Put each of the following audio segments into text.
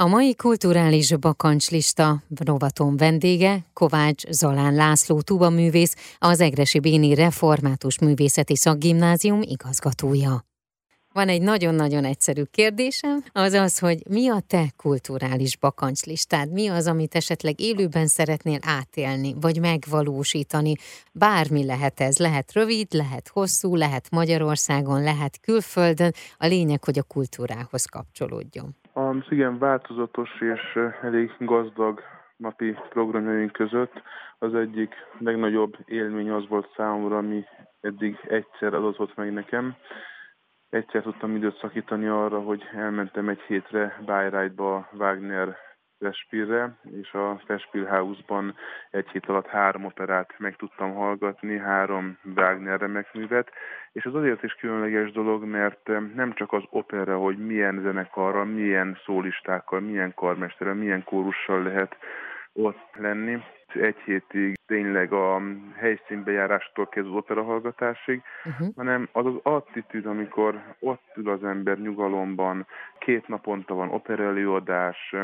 A mai kulturális bakancslista rovaton vendége Kovács Zalán László tubaművész, az Egresi Béni Református Művészeti Szakgimnázium igazgatója. Van egy nagyon-nagyon egyszerű kérdésem, az az, hogy mi a te kulturális bakancslistád? Mi az, amit esetleg élőben szeretnél átélni, vagy megvalósítani? Bármi lehet ez, lehet rövid, lehet hosszú, lehet Magyarországon, lehet külföldön, a lényeg, hogy a kultúrához kapcsolódjon. Az igen változatos és elég gazdag napi programjaink között az egyik legnagyobb élmény az volt számomra, ami eddig egyszer adott meg nekem, egyszer tudtam időt szakítani arra, hogy elmentem egy hétre Bayreuthba Wagner Festspielre, és a Festspiel House-ban egy hét alatt három operát meg tudtam hallgatni, három Wagner remekművet, és az azért is különleges dolog, mert nem csak az opera, hogy milyen zenekarral, milyen szólistákkal, milyen karmesterrel, milyen kórussal lehet ott lenni, egy hétig tényleg a helyszínbejárástól kezdve opera hallgatásig, uh-huh. hanem az az attitűd, amikor ott ül az ember nyugalomban, két naponta van opera előadás,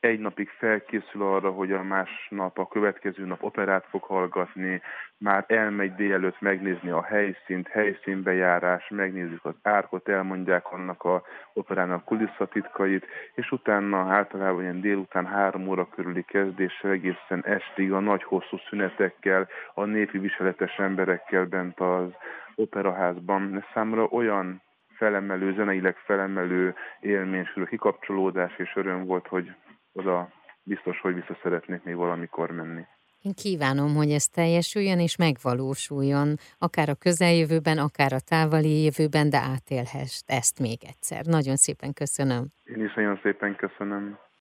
egy napig felkészül arra, hogy a másnap, a következő nap operát fog hallgatni, már elmegy délelőtt megnézni a helyszínt, helyszínbejárás, megnézzük az árkot, elmondják annak a operának kulisszatitkait, és utána általában ilyen délután három óra körüli kezdéssel egészen estig a nagy hosszú szünetekkel, a népi viseletes emberekkel bent az operaházban. Ez számomra olyan felemelő, zeneileg felemelő élmény, kikapcsolódás és öröm volt, hogy oda biztos, hogy vissza szeretnék még valamikor menni. Én kívánom, hogy ez teljesüljön és megvalósuljon, akár a közeljövőben, akár a távoli jövőben, de átélhess ezt még egyszer. Nagyon szépen köszönöm. Én is nagyon szépen köszönöm.